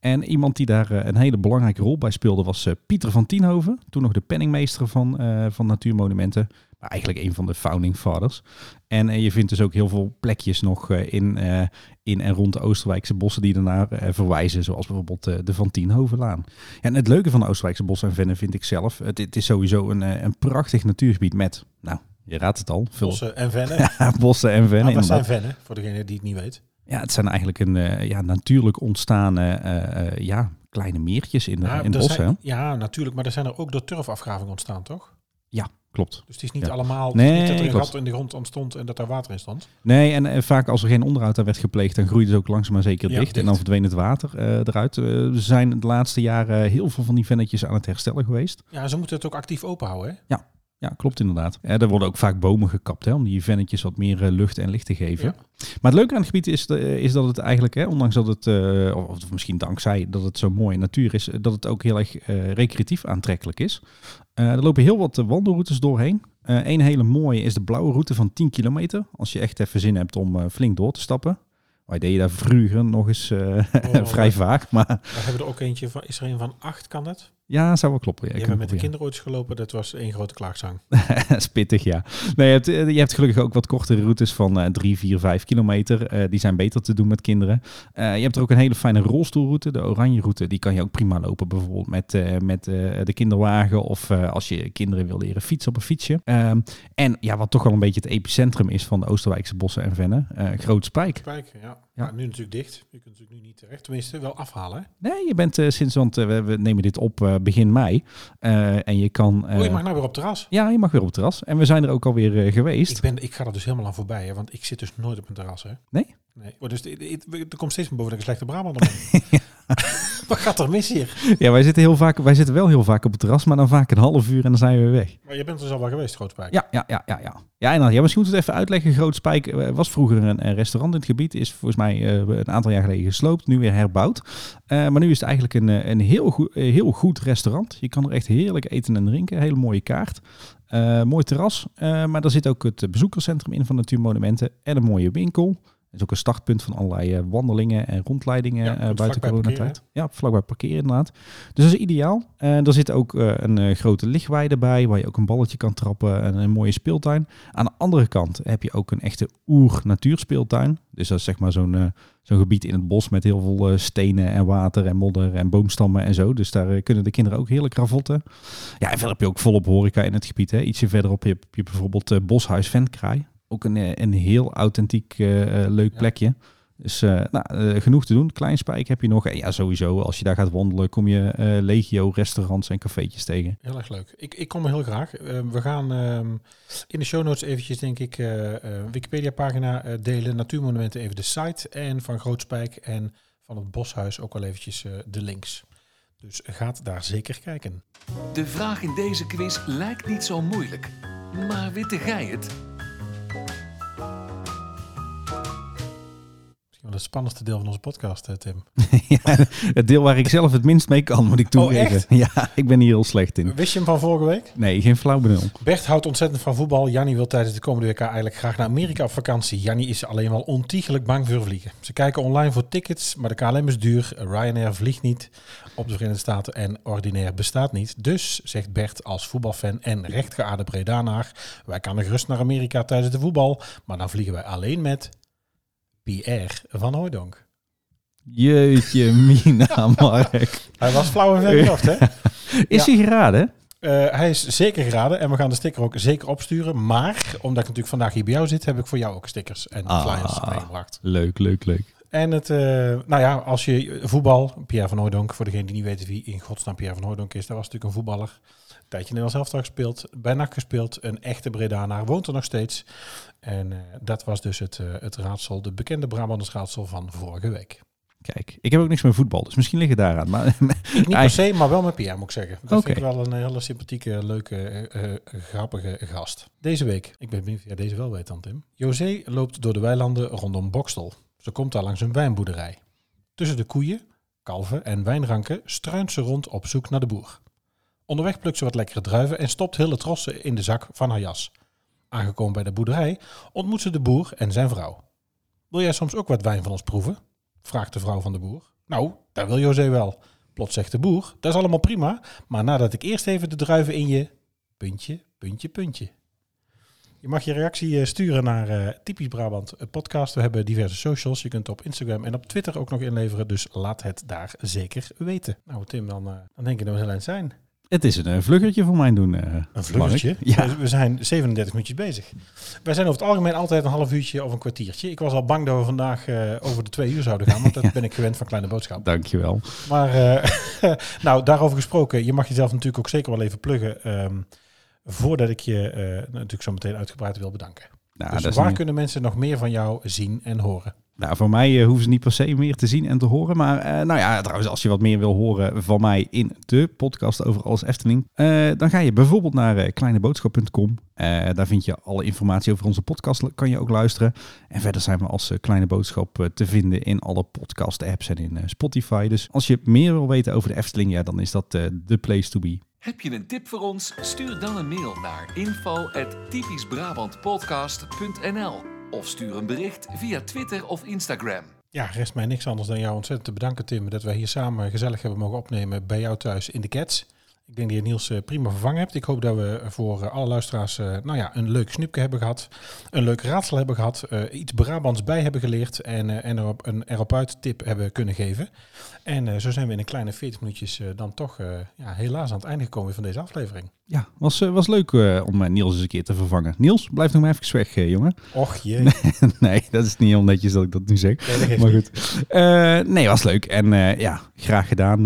En iemand die daar een hele belangrijke rol bij speelde was Pieter van Tienhoven. Toen nog de penningmeester van, van Natuurmonumenten. Eigenlijk een van de founding fathers. En eh, je vindt dus ook heel veel plekjes nog eh, in, eh, in en rond de Oosterwijkse bossen die ernaar eh, verwijzen. Zoals bijvoorbeeld de Van Tienhovenlaan. Ja, en het leuke van de Oosterwijkse bossen en vennen vind ik zelf. Het, het is sowieso een, een prachtig natuurgebied met, nou, je raadt het al, veel Bossen en vennen. bossen en vennen. Nou, wat zijn vennen, voor degene die het niet weet? Ja, het zijn eigenlijk een ja, natuurlijk ontstane eh, ja, kleine meertjes in, de Ja, in het er bos. zijn- ja, natuurlijk. Maar er zijn er ook door turfafgraving ontstaan, toch? Klopt. Dus het is niet Ja. allemaal het Nee, niet dat er een klopt. gat in de grond ontstond en dat daar water in stond. Nee, en eh, vaak als er geen onderhoud aan werd gepleegd, dan groeide ze ook langzaam maar zeker Ja, dicht. En dan verdween het water eh, eruit. Er zijn de laatste jaren heel veel van die vennetjes aan het herstellen geweest. Ja, ze moeten het ook actief openhouden. Hè? Ja, klopt inderdaad. Ja, er worden ook vaak bomen gekapt hè, om die vennetjes wat meer eh, lucht en licht te geven. Ja. Maar het leuke aan het gebied is, de- is dat het eigenlijk, hè, ondanks dat het, eh, of, of misschien dankzij dat het zo mooi natuur is, eh, dat het ook heel erg eh, recreatief aantrekkelijk is. Eh, er lopen heel wat eh, wandelroutes doorheen. Eén hele mooie is de blauwe route van 10 kilometer. Als je echt even zin hebt om eh, flink door te stappen. Wij deden daar vroeger nog eens eh, Oh, vrij vaak. Maar We hebben er ook eentje van. Is er een van acht, kan dat? Ja, zou wel kloppen. Ja, Je hebt met de kinderen ooit gelopen. Dat was één grote klaagzang. Dat is pittig, ja. Nee, je, hebt, eh, je hebt gelukkig ook wat kortere routes van eh 3, 4, 5 kilometer. Eh, die zijn beter te doen met kinderen. Eh, je hebt er ook een hele fijne rolstoelroute. De oranje route, die kan je ook prima lopen. Bijvoorbeeld met, met de kinderwagen of als je kinderen wil leren fietsen op een fietsje. Ehm, en ja, wat toch wel een beetje het epicentrum is van de Oosterwijkse bossen en vennen. Groot Spijk. Spijk, ja. Ja. Nu natuurlijk dicht. Je kunt natuurlijk nu niet terecht. Tenminste, wel afhalen. Hè? Nee, je bent eh, sinds, want eh, we, nemen dit op eh, begin mei. En je kan... oh, je mag nou weer op het terras. Ja, je mag weer op het terras. En we zijn er ook alweer geweest. Ik, ben, ik ga er dus helemaal aan voorbij. Hè, want ik zit dus nooit op een terras. Hè? Nee? Nee. Oh, dus er komt steeds meer boven dat ik een slechte Brabant. Wat gaat er mis hier? Ja, wij zitten, heel vaak, wij zitten wel heel vaak op het terras, maar dan vaak een half uur en dan zijn we weer weg. Maar je bent dus al wel geweest, Grootspijk. Ja, ja, ja, ja. Ja, ja, en dan, ja misschien moeten we het even uitleggen. Groot Spijk eh, was vroeger een, restaurant in het gebied. Is volgens mij eh, een aantal jaar geleden gesloopt, nu weer herbouwd. Eh, maar nu is het eigenlijk een, een heel, goed, heel goed restaurant. Je kan er echt heerlijk eten en drinken. Hele mooie kaart. Mooi terras. Maar daar zit ook het bezoekerscentrum in van Natuurmonumenten. En een mooie winkel. Het is ook een startpunt van allerlei eh, wandelingen en rondleidingen Ja, eh, buiten coronatijd. Ja, vlakbij parkeren inderdaad. Dus dat is ideaal. En er zit ook eh, een eh, grote lichtweide bij, waar je ook een balletje kan trappen en een mooie speeltuin. Aan de andere kant heb je ook een echte oer-natuurspeeltuin. Dus dat is zeg maar zo'n eh, zo'n gebied in het bos met heel veel eh, stenen en water en modder en boomstammen en zo. Dus daar eh, kunnen de kinderen ook heerlijk ravotten. Ja, en verder heb je ook volop horeca in het gebied. Hè. Ietsje verderop heb je bijvoorbeeld eh, Boshuis Ventkraai. Ook een, eh, een heel authentiek eh, eh, leuk Ja. plekje. Dus eh, nou, eh, genoeg te doen. Klein Spijk heb je nog. En ja, sowieso, als je daar gaat wandelen, kom je eh, legio restaurants en cafeetjes tegen. Heel erg leuk. Ik, ik kom er heel graag. Eh, we gaan ehm, in de show notes eventjes, denk ik, eh, eh, Wikipedia-pagina eh, delen. Natuurmonumenten even de site. En van Grootspijk en van het Boshuis ook wel eventjes eh, de links. Dus gaat daar zeker kijken. De vraag in deze quiz lijkt niet zo moeilijk. Maar witte gij het? Het spannendste deel van onze podcast, eh, Tim. ja, het deel waar ik zelf het minst mee kan, moet ik toegeven. echt? Ja, ik ben hier heel slecht in. Wist je hem van vorige week? Nee, geen flauw benul. Bert houdt ontzettend van voetbal. Jannie wil tijdens de komende WK eigenlijk graag naar Amerika op vakantie. Jannie is alleen wel ontiegelijk bang voor vliegen. Ze kijken online voor tickets, maar de KLM is duur. Ryanair vliegt niet op de Verenigde Staten en ordinair bestaat niet. Dus, zegt Bert als voetbalfan en rechtgeaarde Bredanaar... wij kunnen gerust naar Amerika tijdens de voetbal, maar dan vliegen wij alleen met Pierre van Hooijdonk. Jeetje, Mina, Mark. Hij was flauw en vergezocht, hè? Is hij geraden? Eh, hij is zeker geraden en we gaan de sticker ook zeker opsturen. Maar, omdat ik natuurlijk vandaag hier bij jou zit, heb ik voor jou ook stickers en Ah. flyers meegebracht. Leuk, leuk, leuk. En het, eh, nou ja, als je voetbal, Pierre van Hooydonk, voor degene die niet weten wie in godsnaam Pierre van Hooydonk is, dat was natuurlijk een voetballer. Tijdje Nederlands elftal gespeeld, bij NAC gespeeld, een echte Bredanaar, woont er nog steeds. En eh, dat was dus het, eh, het raadsel, de bekende Brabanders raadsel van vorige week. Kijk, ik heb ook niks met voetbal, dus misschien ligt het daaraan. Maar niet per se, maar wel met Pierre moet ik zeggen. Dat vind ik wel een hele sympathieke, leuke, eh, eh, grappige gast. Deze week, ik ben benieuwd of jij deze wel weet dan Tim. José loopt door de weilanden rondom Bokstel. Ze komt daar langs een wijnboerderij. Tussen de koeien, kalven en wijnranken struint ze rond op zoek naar de boer. Onderweg plukt ze wat lekkere druiven en stopt hele trossen in de zak van haar jas. Aangekomen bij de boerderij ontmoet ze de boer en zijn vrouw. Wil jij soms ook wat wijn van ons proeven? vraagt de vrouw van de boer. Nou, dat wil José wel. Plots zegt de boer, dat is allemaal prima, maar nadat ik eerst even de druiven in je... Puntje, puntje, puntje. Je mag je reactie eh, sturen naar eh, Typisch Brabant het podcast. We hebben diverse socials. Je kunt op Instagram en op Twitter ook nog inleveren. Dus laat het daar zeker weten. Nou Tim, dan, eh, dan denk je dat we heel eind zijn. Het is een eh, vluggertje voor mij doen. eh, Een vluggertje. Mark. Ja, We- zijn 37 minuutjes bezig. Wij zijn over het algemeen altijd een half uurtje of een kwartiertje. Ik was al bang dat we vandaag eh, over de twee uur zouden gaan. Want dat ben ik gewend van Kleine Boodschap. dankjewel. Maar nou, daarover gesproken, je mag jezelf natuurlijk ook zeker wel even pluggen. ehm, voordat ik je natuurlijk zo meteen uitgebreid wil bedanken. Nou, dus waar niet- kunnen mensen nog meer van jou zien en horen? Nou, voor mij eh, hoeven ze niet per se meer te zien en te horen. Maar eh, nou ja, trouwens, als je wat meer wil horen van mij in de podcast over alles Efteling, eh, dan ga je bijvoorbeeld naar kleineboodschap.com. Eh, daar vind je alle informatie over onze podcast, kan je ook luisteren. En verder zijn we als Kleine Boodschap te vinden in alle podcast-apps en in Spotify. Dus als je meer wil weten over de Efteling, ja, dan is dat de place to be. Heb je een tip voor ons? Stuur dan een mail naar info@typischbrabantpodcast.nl of stuur een bericht via Twitter of Instagram. Ja, rest mij niks anders dan jou ontzettend te bedanken, Tim, dat wij hier samen gezellig hebben mogen opnemen bij jou thuis in de Cats. Ik denk dat je Niels eh, prima vervangen hebt. Ik hoop dat we voor eh, alle luisteraars eh, nou ja, een leuk snoepje hebben gehad. Een leuk raadsel hebben gehad. eh, iets Brabants bij hebben geleerd. En, eh, en erop, een erop uit tip hebben kunnen geven. En eh, zo zijn we in een kleine 40 minuutjes eh, dan toch eh, ja, helaas aan het einde gekomen van deze aflevering. Ja, was, eh, was leuk eh, om eh, Niels eens een keer te vervangen. Niels, blijf nog maar even weg, jongen. Och jee. nee, dat is niet heel netjes dat ik dat nu zeg. Nee, Maar goed. Eh, nee, was leuk. En ja, graag gedaan,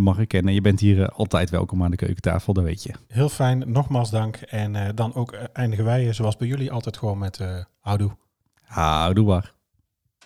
Mark. En je bent hier altijd welkom aan de keukentafel, dat weet je. Heel fijn, nogmaals dank. En dan ook eindigen wij, zoals bij jullie, altijd gewoon met houdoe. Houdoe waar.